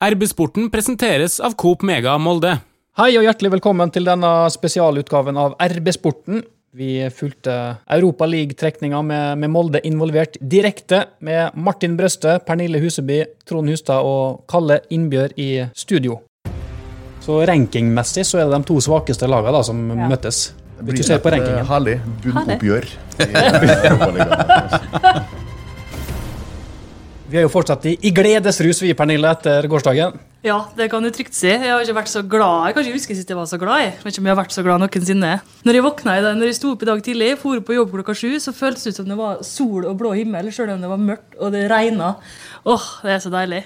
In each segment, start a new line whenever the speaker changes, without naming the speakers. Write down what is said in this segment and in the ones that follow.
RB-sporten presenteres av Coop Mega Molde.
Hei og hjertelig velkommen til denne spesialutgaven av RB-sporten. Vi fulgte Europa League-trekninga med, med, Molde involvert direkte, med Martin Brøste, Pernille Huseby, Trond Hustad og Kalle Innbjør i studio. Så rankingmessig så er det de to svakeste lagene da, som ja. møtes. Hvis du ser på rankingen.
Herlig bunnoppgjør.
Vi er jo fortsatt i, i gledesrus, vi, Pernille, etter gårsdagen.
Ja, det kan du trygt si. Jeg har ikke vært så glad. Jeg kan ikke huske sist jeg var så glad. Jeg vet ikke om jeg har vært så glad noensinne. Når jeg våkna i dag, når jeg sto opp i dag tidlig, for på jobb klokka sju, så føltes det ut som det var sol og blå himmel, sjøl om det var mørkt og det regna. Åh, det er så deilig.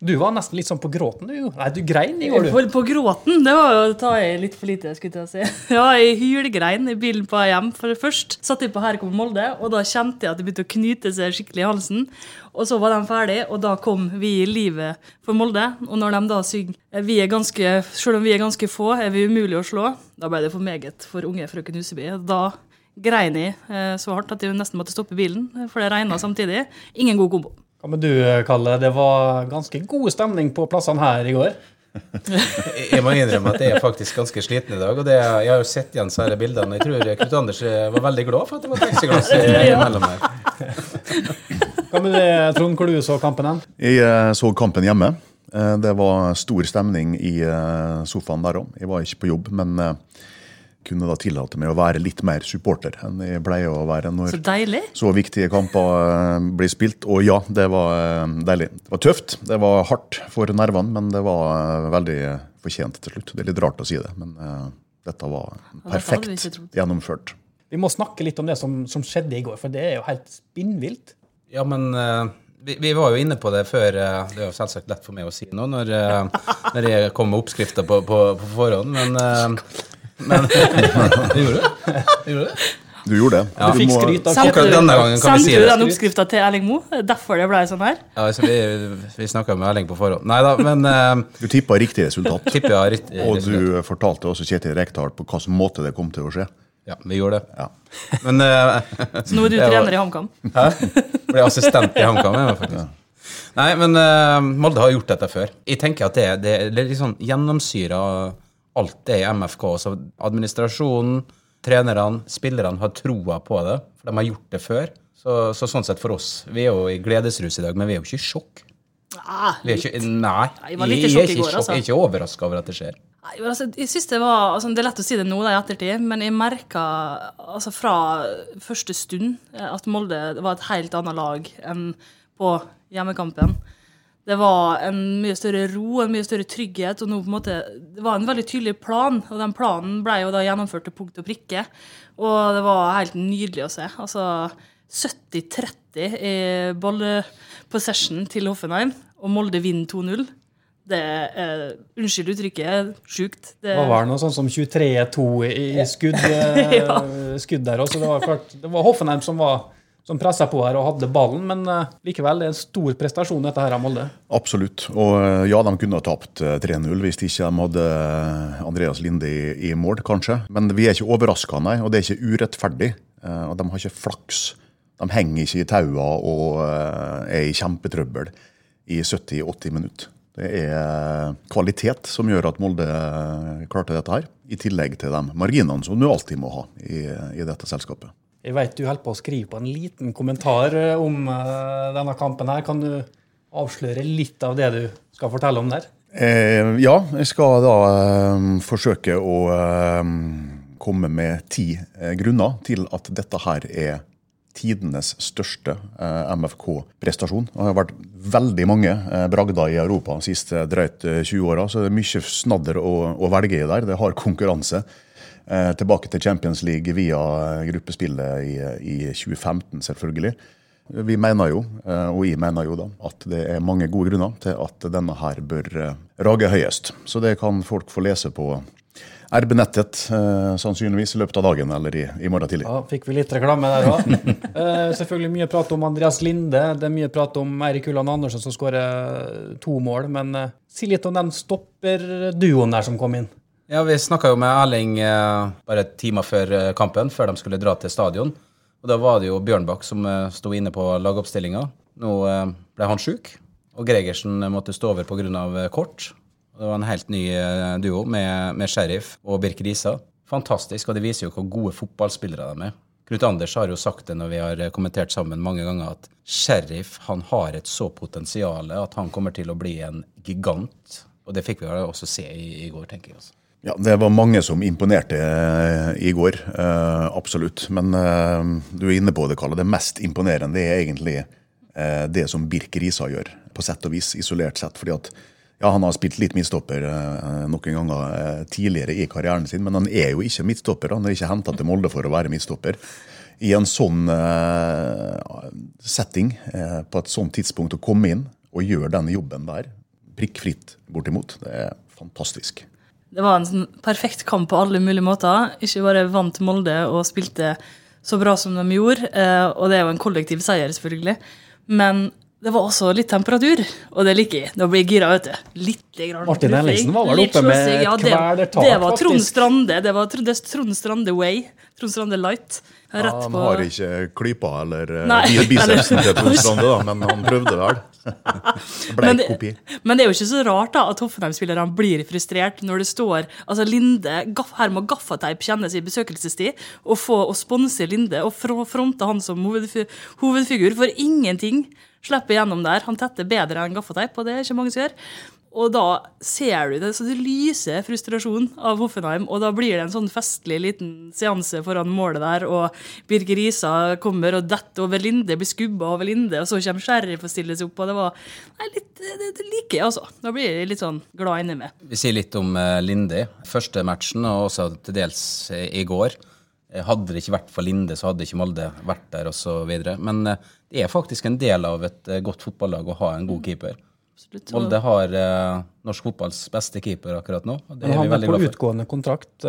Du var nesten litt sånn på gråten, du. Nei, du grein i går, du.
På, på gråten? Det var jo å ta i litt for lite, skulle jeg si. Ja, jeg hylgrein i bilen på hjem. For først satt jeg på Her kommer Molde, og da kjente jeg at det begynte å knyte seg skikkelig i halsen. Og så var de ferdig, og da kom Vi i livet for Molde. Og når de da synger vi er ganske, Selv om vi er ganske få, er vi umulig å slå, da ble det for meget for unge frøken Huseby. Da grein jeg eh, så hardt at jeg nesten måtte stoppe bilen, for det regna samtidig. Ingen god kombo.
Hva med du, Kalle? Det var ganske god stemning på plassene her i går.
jeg må innrømme at jeg er faktisk ganske sliten i dag. og det, Jeg har jo sett igjen disse bildene. Jeg tror Knut Anders var veldig glad for at det var taxiglass imellom her.
Hva med det, Trond? Hvor du så kampen hen?
Jeg eh, så kampen hjemme. Eh, det var stor stemning i eh, sofaen der òg. Jeg var ikke på jobb, men kunne da tillate meg å være litt mer supporter enn jeg pleier å være når
så, deilig.
så viktige kamper eh, blir spilt. Og ja, det var eh, deilig. Det var tøft, det var hardt for nervene, men det var eh, veldig fortjent til slutt. Det er litt rart å si det, men uh, dette var perfekt gjennomført.
Vi må snakke litt om det som, som, skjedde i går, for det er jo helt spinnvilt.
Ja, men uh, vi, vi, var jo inne på det før. Uh, det er jo selvsagt lett for meg å si nå når, når jeg kom med oppskrifta på, på, på, forhånd, men men Gjorde du? Gjorde du?
Du gjorde det.
Ja. Du fikk skryt av
Sendte du si den oppskrifta til Erling Moe? Derfor det ble sånn her?
Ja, altså, Vi, vi snakka med Erling på forhånd. Nei da, men uh,
Du tippa riktig resultat.
Tippet, ja, riktig
og du fortalte også Kjetil Rekdal på hvilken måte det kom til å skje.
Ja, vi gjorde det.
Ja.
Men, uh,
Så nå er du trener i HamKam?
Hæ? Blir assistent i HamKam, faktisk. Ja. Nei, men uh, Molde har gjort dette før. Jeg tenker at det, det, det er litt sånn gjennomsyra alt det i MFK. Så administrasjonen, trenerne, spillerne har troa på det. For de har gjort det før. Så, så, sånn sett for oss Vi er jo i gledesrus i dag, men vi er jo ikke i sjokk.
Ah,
vi er ikke, nei, jeg, var litt i sjokk i går, altså. jeg er ikke overraska over at det skjer.
Nei, altså, jeg synes Det var, altså, det er lett å si det nå da, i ettertid, men jeg merka altså, fra første stund at Molde var et helt annet lag enn på hjemmekampen det var en mye større ro, en mye større trygghet. og måte, Det var en veldig tydelig plan, og den planen ble jo da gjennomført til punkt og prikke. Og det var helt nydelig å se. Altså 70-30 i ballpossession til Hoffenheim, og Molde vinner 2-0. Det er, unnskyld uttrykket, sjukt.
Det var det noe sånn som 23-2 i skudd, ja. skudd der også. Det var, klart, det var Hoffenheim som var som pressa på her og hadde ballen, men uh, likevel det er en stor prestasjon dette her av Molde.
Absolutt. Og uh, ja, de kunne ha tapt 3-0 eh, hvis de ikke hadde Andreas Linde i, i, mål, kanskje. Men vi er ikke overraska, nei. Og det er ikke urettferdig. Og de har ikke flaks. De henger ikke i taua og er i kjempetrøbbel i 70-80 minutter. Det er kvalitet som gjør at Molde klarte dette her, i tillegg til de marginene som du alltid må ha i, i dette selskapet.
Jeg vet du holder på å skrive på en liten kommentar eh, om uh, denne kampen. her. Kan du avsløre litt av det du skal fortelle om der?
Eh, ja, jeg skal da eh, forsøke å eh, komme med ti eh, grunner til at dette her er tidenes største MFK-prestasjon. Det har vært veldig mange bragder i Europa de siste drøyt 20 åra, så det er mye snadder å, å velge i der. Det har konkurranse. Eh, tilbake til Champions League via gruppespillet i, i 2015, selvfølgelig. Vi mener jo, eh, og jeg mener jo da, at det er mange gode grunner til at denne her bør eh, rage høyest. Så det kan folk få lese på RB-nettet sannsynligvis i løpet av dagen eller i, i morgen tidlig.
Ja, Fikk vi litt reklame der òg. selvfølgelig mye prat om Andreas Linde. Det er mye prat om Eirik Ulland Andersen som skårer to mål. Men si litt om den stopperduoen der som kom inn.
Ja, Vi snakka jo med Erling eh, bare timer før eh, kampen, før de skulle dra til stadion. Og Da var det jo Bjørnbakk som eh, sto inne på lagoppstillinga. Nå eh, ble han sjuk, Og Gregersen måtte stå over pga. kort. Det var en helt ny eh, duo med, med Sheriff og Birk Risa. Fantastisk, og det viser jo hvor gode fotballspillere de er. Knut Anders har jo sagt det når vi har eh, kommentert sammen mange ganger, at Sheriff han har et så potensial at han kommer til å bli en gigant. Og det fikk vi også se i, i går, tenker jeg. også.
Ja, Det var mange som imponerte eh, i går, eh, absolutt. Men eh, du er inne på det, Kalle. Det mest imponerende er egentlig det som Birk Risa gjør, på sett og vis, isolert sett. fordi at ja, Han har spilt litt midtstopper noen ganger tidligere i karrieren sin, men han er jo ikke midtstopper. Han er ikke henta til Molde for å være midtstopper. I en sånn setting, på et sånt tidspunkt, å komme inn og gjøre den jobben der, prikkfritt bortimot, det er fantastisk.
Det var en sånn perfekt kamp på alle mulige måter. Ikke bare vant Molde og spilte så bra som de gjorde, eh, og det er jo en kollektiv seier, selvfølgelig. Men det var også litt temperatur, og det liker jeg. Da blir jeg gira, vet du. Litt grann
Martin Ellingsen var vel oppe med.
Ja,
et
det,
kvelertak,
det var Trond. Strande. Det var Trond, det er Trond Strande Way. Trond Strande Light. Rett
Han
på
har ikke klypa eller eh, bicepsen til Trond Strande, da, men han prøvde vel. Det ble
Men
en kopi.
men det er jo ikke så rart da at Hoffenheim-spillerne blir frustrert når det står altså Linde, gaff, Her må gaffateip kjennes i besøkelsestid, og få å sponse Linde og fronte han som hovedfigur, for ingenting slipper gjennom der. Han tetter bedre enn gaffateip, og det er ikke mange som gjør. Og da ser du det, så det lyser frustrasjon av Hoffenheim, og da blir det en sånn festlig liten seanse foran målet der, og Birger Risa kommer og detter over Linde, blir skubba over Linde, og så kommer Sheriff og stiller seg opp, og det var nei, litt, det, det liker jeg, altså. Da blir jeg litt sånn glad inni meg.
Vi sier litt om eh, Linde. Første matchen, og også til dels eh, i går. Eh, Hadde det ikke vært for Linde, så hadde ikke Molde vært der, osv. Men eh, det er faktisk en del av et eh, godt fotballag å ha en god keeper.
Absolutt.
Molde har eh, norsk fotballs beste keeper akkurat nå. og Det
Men
er vi
han er
veldig
på
glad for.
utgående kontrakt.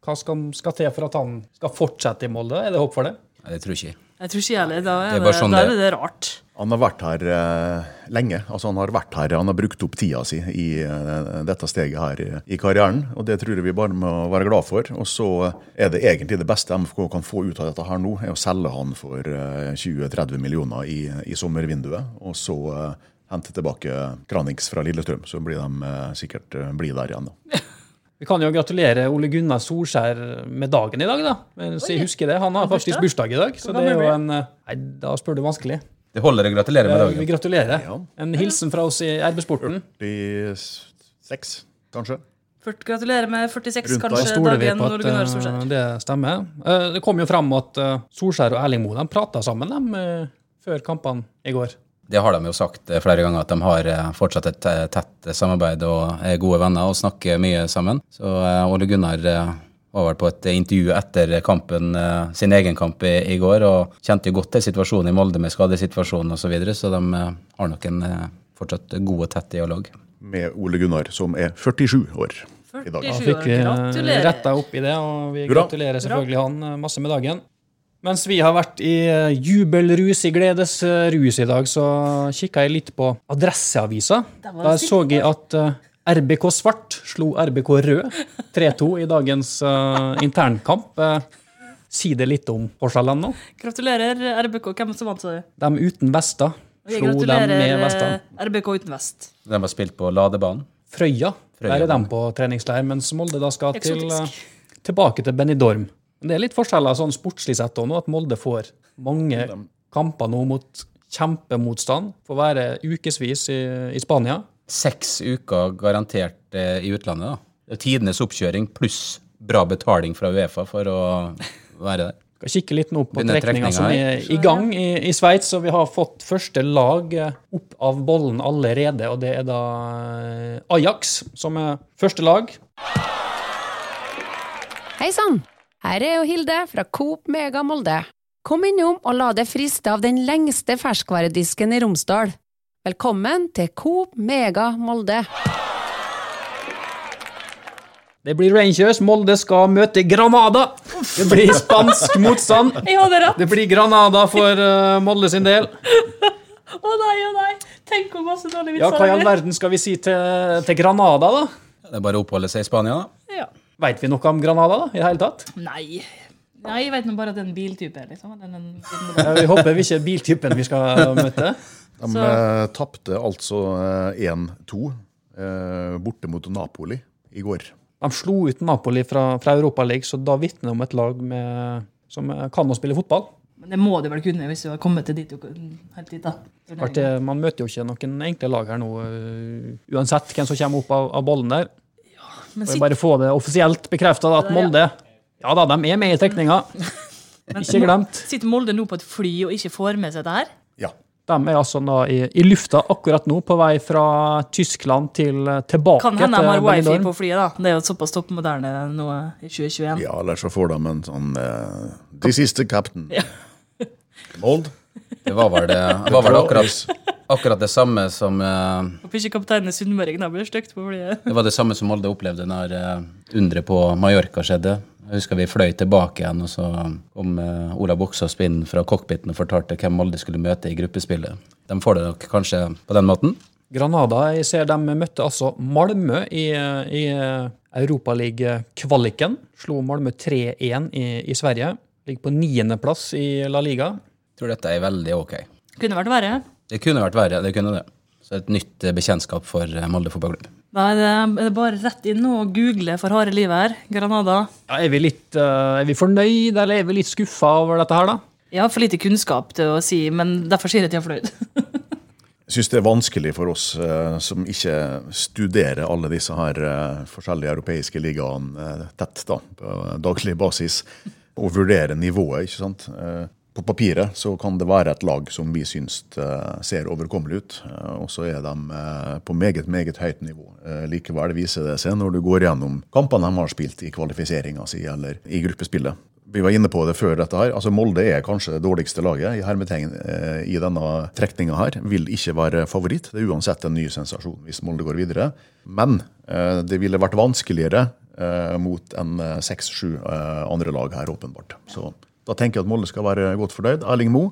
Hva skal, skal til for at han skal fortsette i Molde? Er det håp for det?
Nei, det tror ikke jeg.
Jeg tror ikke jeg heller. Da
Det
er
er bare
det,
sånn
da er
det-
det rart.
Han har vært her eh, lenge. altså Han har vært her, han har brukt opp tida si i eh, dette steget her i, i karrieren. og Det tror jeg vi bare må være glad for. Og så er det egentlig det beste MFK kan få ut av dette her nå, er å selge han for eh, 20-30 millioner i, i sommervinduet. Og så eh, hente tilbake Kranix fra Lillestrøm, så blir de eh, sikkert eh, bli der igjen. da.
Vi kan jo gratulere Ole Gunnar Solskjær med dagen i dag, da. Mens jeg husker det. Han har faktisk bursdag i dag, så det er jo en Nei, da spør du vanskelig.
Det holder å gratulere med
dagen. Vi gratulerer.
Ja.
En hilsen fra oss i RB-sporten.
46, kanskje?
Gratulerer med 46,
Rundt
kanskje,
stoler vi
dagen
at
Gunnar Solskjær.
eh, det stemmer. Eh, Det kom jo fram at eh, Solskjær og Erling Moe prata sammen dem, før kampene i går.
Det har de jo sagt flere ganger, at de har fortsatt et tett samarbeid og er gode venner og snakker mye sammen. Så Ole Gunnar var vel på et intervju etter kampen, eh, sin egen kamp i, i går, og kjente jo godt til situasjonen i Molde med skadesituasjonen osv., så, videre, så de eh, har nok en eh, fortsatt god og tett dialog.
Med Ole Gunnar, som er 47 år i dag.
Da fikk vi retta opp i det, og vi
Bra.
gratulerer selvfølgelig han eh, masse med dagen. Mens vi har vært i jubelrus, i gledesrus i dag, så kikka jeg litt på Adresseavisa.
Der
så jeg at RBK Svart slo RBK Rød 3-2 i dagens uh, internkamp. Uh, si det litt om forskjellene nå.
Gratulerer, RBK. Hvem som vant, sa du?
De uten vester slo dem med
gratulerer
vester.
gratulerer RBK uten vest.
De har spilt på ladebanen.
Frøya,
Frøya,
der er de på treningsleir, mens Molde da skal til, eh, tilbake til Benidorm. Men det er litt forskjeller sånn sportslig sett også nå, at Molde får mange kamper nå mot kjempemotstand. Får være ukevis i, i Spania.
Seks uker garantert eh, i utlandet. da. Tidenes oppkjøring pluss bra betaling fra Uefa for å være der.
Skal kikke litt nå på trekninga som er i gang i, i Sveits, og vi har fått første lag eh, opp av bollen allerede, og det er da eh, Ajax som er første lag.
Hei sann! Her er jo Hilde fra Coop Mega Molde. Kom innom og la deg friste av den lengste ferskvaredisken i Romsdal. Velkommen til Coop Mega Molde.
Det blir Rangers. Molde skal møte Granada. Det blir spansk motstand. Det blir Granada for eh, Molde sin del.
Å nei, å nei! Tenk om masse dårlige
Ja,
vitser
Hva i all verden skal vi si til, til Granada, da?
Det er bare å oppholde seg i Spania, da.
Ja.
Veit vi noe om Granada da, i det hele tatt?
Nei. Nei, jeg vet nå bare at det er en biltype. liksom. Den, den, den,
Ja, vi håper vi ikke er biltypen vi skal møte.
De
Så-
eh, tapte altså eh, 1-2 eh, borte mot Napoli i går.
De slo ut Napoli fra, fra Europaligaen, så da vitner det om et lag med, som eh, kan å spille fotball.
Men det må du vel kunne hvis du har kommet til dit, helt dit. da.
Klart man møter jo ikke noen enkle lag her nå, øh, uansett hvem som kommer opp av, av bollen der.
Men
Og
sitt,
bare få det offisielt bekrefta at Molde Ja da, de er med i trekninga. Ikke glemt.
sitter Molde nå på et fly og ikke får med seg det her?
Ja.
De er altså da i, i lufta akkurat nå, på vei fra Tyskland til tilbake
Kan hende de har wifi på flyet, da. Det er jo såpass topp moderne nå i 2021.
ja, eller så får de en sånn uh, This is the captain. Mold.
Det var vel, det, var vel akkurat, akkurat det samme som eh,
Håper ikke kapteinen sunnmøring. Blir stygt på flyet.
Det var det samme som Molde opplevde når uh, underet på Mallorca skjedde. Jeg husker vi fløy tilbake igjen, og så kom uh, Ola Boksås inn fra cockpiten og fortalte hvem Molde skulle møte i gruppespillet. De får det nok kanskje på den måten.
Granada, jeg ser de møtte altså Malmö i, i Europaliga-kvaliken. Slo Malmö 3-1 i, i Sverige. Ligger på niendeplass i La Liga.
Jeg tror dette er veldig ok.
Kunne vært verre.
Det kunne vært verre, det kunne det. Så et nytt eh, bekjentskap for eh, Molde fotballklubb.
Er det, er bare rett inn og google for harde livet her. Granada.
Ja, er, vi litt, øh, er vi fornøyd, eller er vi litt skuffa over dette her, da?
Jeg har for lite kunnskap til å si, men derfor sier jeg at jeg er fornøyd.
Jeg syns det er vanskelig for oss eh, som ikke studerer alle disse her eh, forskjellige europeiske ligaene eh, tett da, på daglig basis, å vurdere nivået. ikke sant? På papiret så kan det være et lag som vi syns eh, ser overkommelig ut, eh, og så er de eh, på meget, meget høyt nivå. Likevel viser det seg når du går gjennom kampene de har spilt i kvalifiseringa si eller i gruppespillet. Vi var inne på det før dette her. altså Molde er kanskje det dårligste laget i hermetegn i denne trekninga her. Vil ikke være favoritt. Det er uansett en ny sensasjon hvis Molde går videre. Men det ville vært vanskeligere mot en seks-sju andre lag her, åpenbart. Så da tenker jeg at Molde skal være godt fornøyd. Erling Moe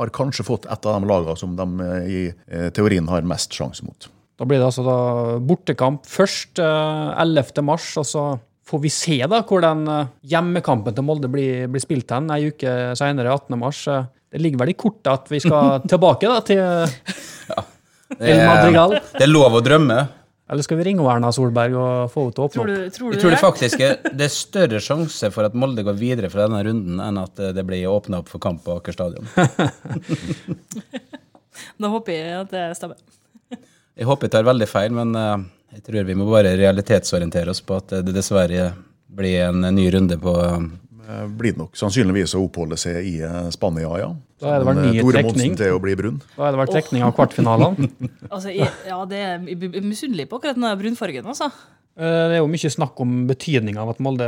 har kanskje fått et av de lagene som de eh, i eh, teorien har mest sjanse mot.
Da blir det altså da bortekamp først eh, 11. mars, og så får vi se da hvor den eh, hjemmekampen til Molde blir, blir spilt hen ei uke senere, 18. mars. Eh, Det ligger vel i kortet at vi skal tilbake da til
Det
El Madrigal.
det er lov å drømme.
Eller skal vi ringe Erna Solberg og få henne til å åpne
Tror
opp?
du, tror du
Jeg tror det faktisk er, det er større sjanse for at Molde går videre fra denne runden, enn at det blir åpna opp for kamp på Aker stadion.
Da håper jeg at det stemmer.
Jeg håper jeg tar veldig feil, men eh, jeg tror vi må bare realitetsorientere oss på at det dessverre blir en ny runde på
Blir det nok sannsynligvis å oppholde seg i eh, Spania, ja.
Da er det vel
eh,
ny
Tore
trekning.
Monsen til å bli brun.
Da er det vel trekning av kvartfinalene.
Altså, jeg, ja, det er, misunnelig på akkurat den brunfargen, altså.
Eh, Det er jo mye snakk om betydninga av at Molde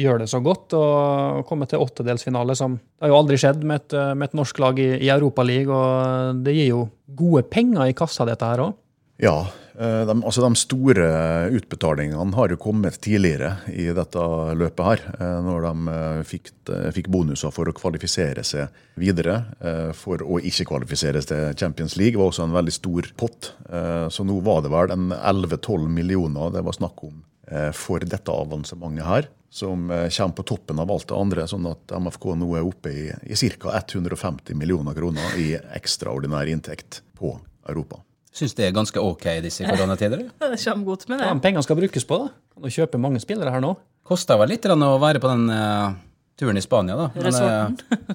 gjør det så godt og kommer til åttedelsfinale. Som, det har jo aldri skjedd med et, med et norsk lag i, i Europaligaen, og det gir jo gode penger i kassa, dette her òg.
Ja, eh, de, altså de store utbetalingene har jo kommet tidligere i dette løpet her. eh, Når de eh, fikk, eh, fikk bonuser for å kvalifisere seg videre. eh, For å ikke kvalifiseres til Champions League var også en veldig stor pott. Eh, Så nå var det vel en 11-12 millioner det var snakk om eh, for dette avansementet her. Som eh, kommer på toppen av alt det andre, sånn at MFK nå er oppe i, i ca. 150 millioner kroner i ekstraordinær inntekt på Europa.
Syns det er ganske ok i disse koronatider.
Det kommer godt med det.
de pengene skal brukes på, da? Kan du kjøpe mange spillere her nå?
Kosta vel litt å være på den uh, turen i Spania, da. Men eh,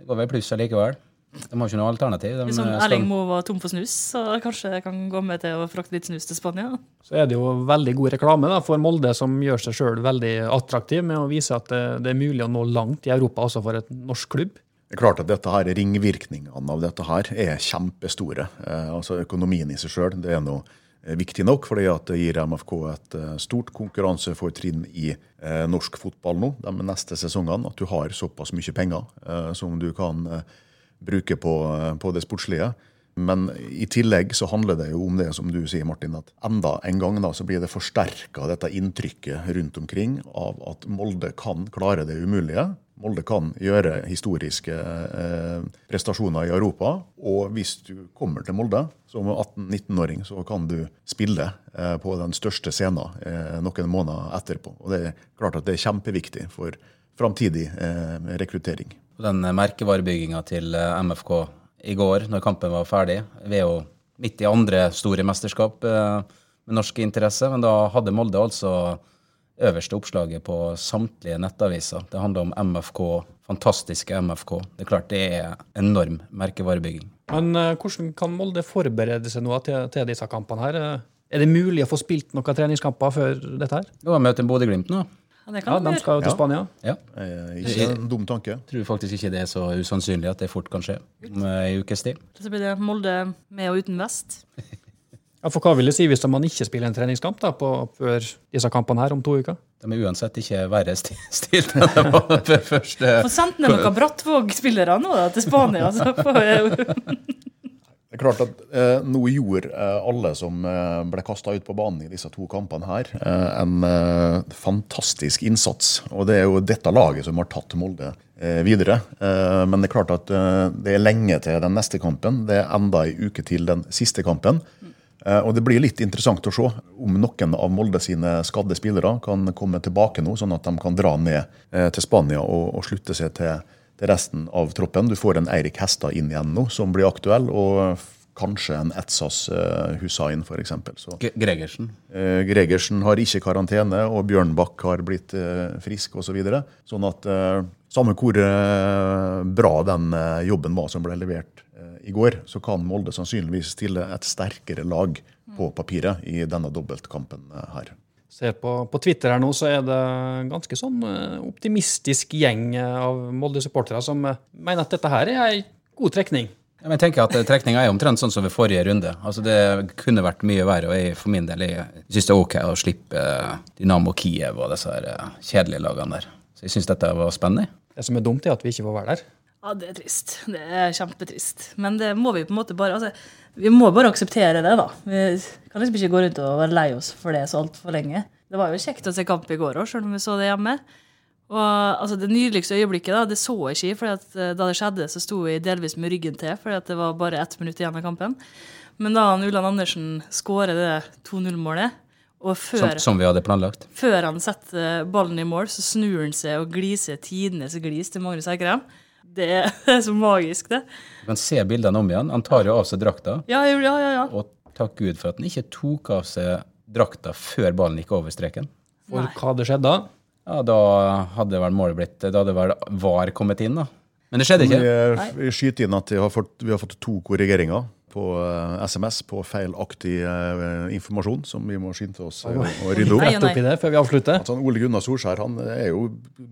det går vel pluss allikevel. De har ikke noe alternativ. De,
Hvis sånn
eh,
Erling Moe var tom for snus, så kanskje jeg kan gå med til å frakte litt snus til Spania.
Så er det jo veldig god reklame da, for Molde, som gjør seg sjøl veldig attraktiv med å vise at det, det er mulig å nå langt i Europa også for et norsk klubb.
Det er klart at dette her, Ringvirkningene av dette her er kjempestore. Eh, altså Økonomien i seg sjøl er nå eh, viktig nok, fordi at det gir MFK et eh, stort konkurransefortrinn i eh, norsk fotball nå de neste sesongene. At du har såpass mye penger eh, som du kan eh, bruke på, på det sportslige. Men i tillegg så handler det jo om det som du sier, Martin, at enda en gang da så blir det forsterka dette inntrykket rundt omkring av at Molde kan klare det umulige. Molde kan gjøre historiske eh, prestasjoner i Europa. Og hvis du kommer til Molde som 18-19-åring, så kan du spille eh, på den største scenen eh, noen måneder etterpå. Og det er klart at det er kjempeviktig for framtidig eh, rekruttering.
Den merkevarebygginga til eh, MFK i går, når kampen var ferdig. Vi er jo midt i andre store mesterskap eh, med norsk interesse, men da hadde Molde altså øverste oppslaget på samtlige nettaviser. Det handler om MFK, fantastiske MFK. Det er klart det er enorm merkevarebygging.
Men uh, hvordan kan Molde forberede seg nå til, til disse kampene her? Eh, Er det mulig å få spilt noen treningskamper før dette her?
Jo, har møter Bodø-Glimt nå.
Ja,
Ja, De skal jo til
Ja.
Spania.
Ja.
Eh, Ikke en dum tanke.
Jeg Tror faktisk ikke det er så usannsynlig at det fort kan skje om ei ukes tid.
Så blir det Molde med og uten vest.
Ja, For hva vil det si hvis man ikke spiller en treningskamp da, på, før disse kampene her om to uker?
De er uansett ikke verre stilt enn de var før første
Få sendt ned noen Brattvåg-spillere nå da, til Spania. Så
Det er klart at eh, Nå gjorde eh, alle som eh, ble kasta ut på banen i disse to kampene her, eh, en eh, fantastisk innsats. Og det er jo dette laget som har tatt Molde eh, videre. Eh, men det er klart at eh, det er lenge til den neste kampen. Det er enda ei uke til den siste kampen. Eh, og det blir litt interessant å se om noen av Molde sine skadde spillere kan komme tilbake nå, sånn at de kan dra ned eh, til Spania og, og slutte seg til, til resten av troppen. Du får en Eirik Hestad inn igjen nå, som blir aktuell, og kanskje en Etsas uh, Hussain f.eks.
Gregersen.
eh, Gregersen har ikke karantene, og Bjørnbakk har blitt frisk osv. Så videre. sånn at eh, samme hvor eh, bra den eh, jobben var som ble levert eh, i går, så kan Molde sannsynligvis stille et sterkere lag på papiret i denne dobbeltkampen eh, her.
Ser på, på Twitter her nå, så er det ganske sånn eh, optimistisk gjeng eh, av Molde-supportere som mener at dette her er ei god trekning.
Jeg tenker at Trekninga er omtrent sånn som ved forrige runde. Altså Det kunne vært mye verre, og jeg for min del jeg syns det er ok å slippe Dynamo Kiev og disse her kjedelige lagene der. Så jeg syns dette var spennende.
Det som er dumt, er at vi ikke får være der.
Ja, det er trist. Det er kjempetrist. Men det må vi på en måte bare altså, Vi må bare akseptere det, da. Vi kan liksom ikke gå rundt og være lei oss for det så altfor lenge. Det var jo kjekt å se kamp i går òg, selv om vi så det hjemme. Og altså, Det nydeligste øyeblikket da, det så jeg ikke, for eh, da det skjedde, så sto jeg delvis med ryggen til, fordi det var bare ett minutt igjen av kampen. Men da han Ulland Andersen skårer det 2-0-målet, og
Som,
før,
som vi hadde planlagt.
før han setter ballen i mål, så snur han seg og gliser tidenes glis til Magnus Eikrem. Det er, så magisk, det.
Du kan se bildene om igjen. Han tar jo av seg drakta,
Ja, ja, ja. ja.
og takk Gud for at han ikke tok av seg drakta før ballen gikk over streken.
For
Nei.
hva hadde skjedd da?
Ja, Da hadde vel målet blitt Da hadde vel VAR kommet inn, da. Men det skjedde ikke.
eh, vi skyter inn at vi har fått, vi har fått to korrigeringer på eh, SMS på feilaktig eh, informasjon, som vi må skynde oss eh, å rydde opp.
Nei,
Rett opp i det før vi avslutter.
Altså, Ole Gunnar Solskjær han er jo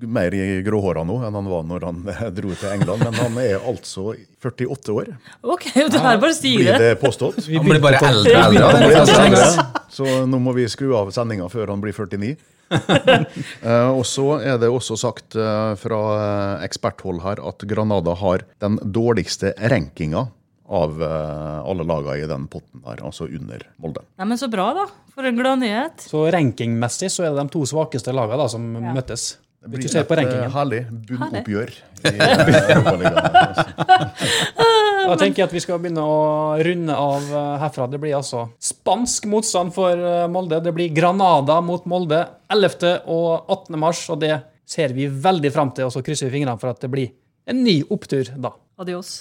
mer i gråhåra nå enn han var når han eh, dro til England. Men han er altså 48 år,
OK, det her bare
blir
stiger.
det påstått.
Han blir bare eldre og eldre.
Blir eldre, Så nå må vi skru av sendinga før han blir 49. uh, og så er det også sagt uh, fra eh, eksperthold her at Granada har den dårligste rankinga av eh, alle lagene i den potten der, altså under Molde.
Nei, men Så bra, da. For en glad nyhet.
Så rankingmessig så er det de to svakeste lagene da, som møttes.
Det
på
et uh,
rankingen.
herlig bunnoppgjør i eh, Europaligaen.
Da tenker jeg at vi skal begynne å runde av herfra. Det blir altså spansk motstand for Molde. Det blir Granada mot Molde 11. og 18. mars, og det ser vi veldig fram til. Og så krysser vi fingrene for at det blir en ny opptur da.
Adios.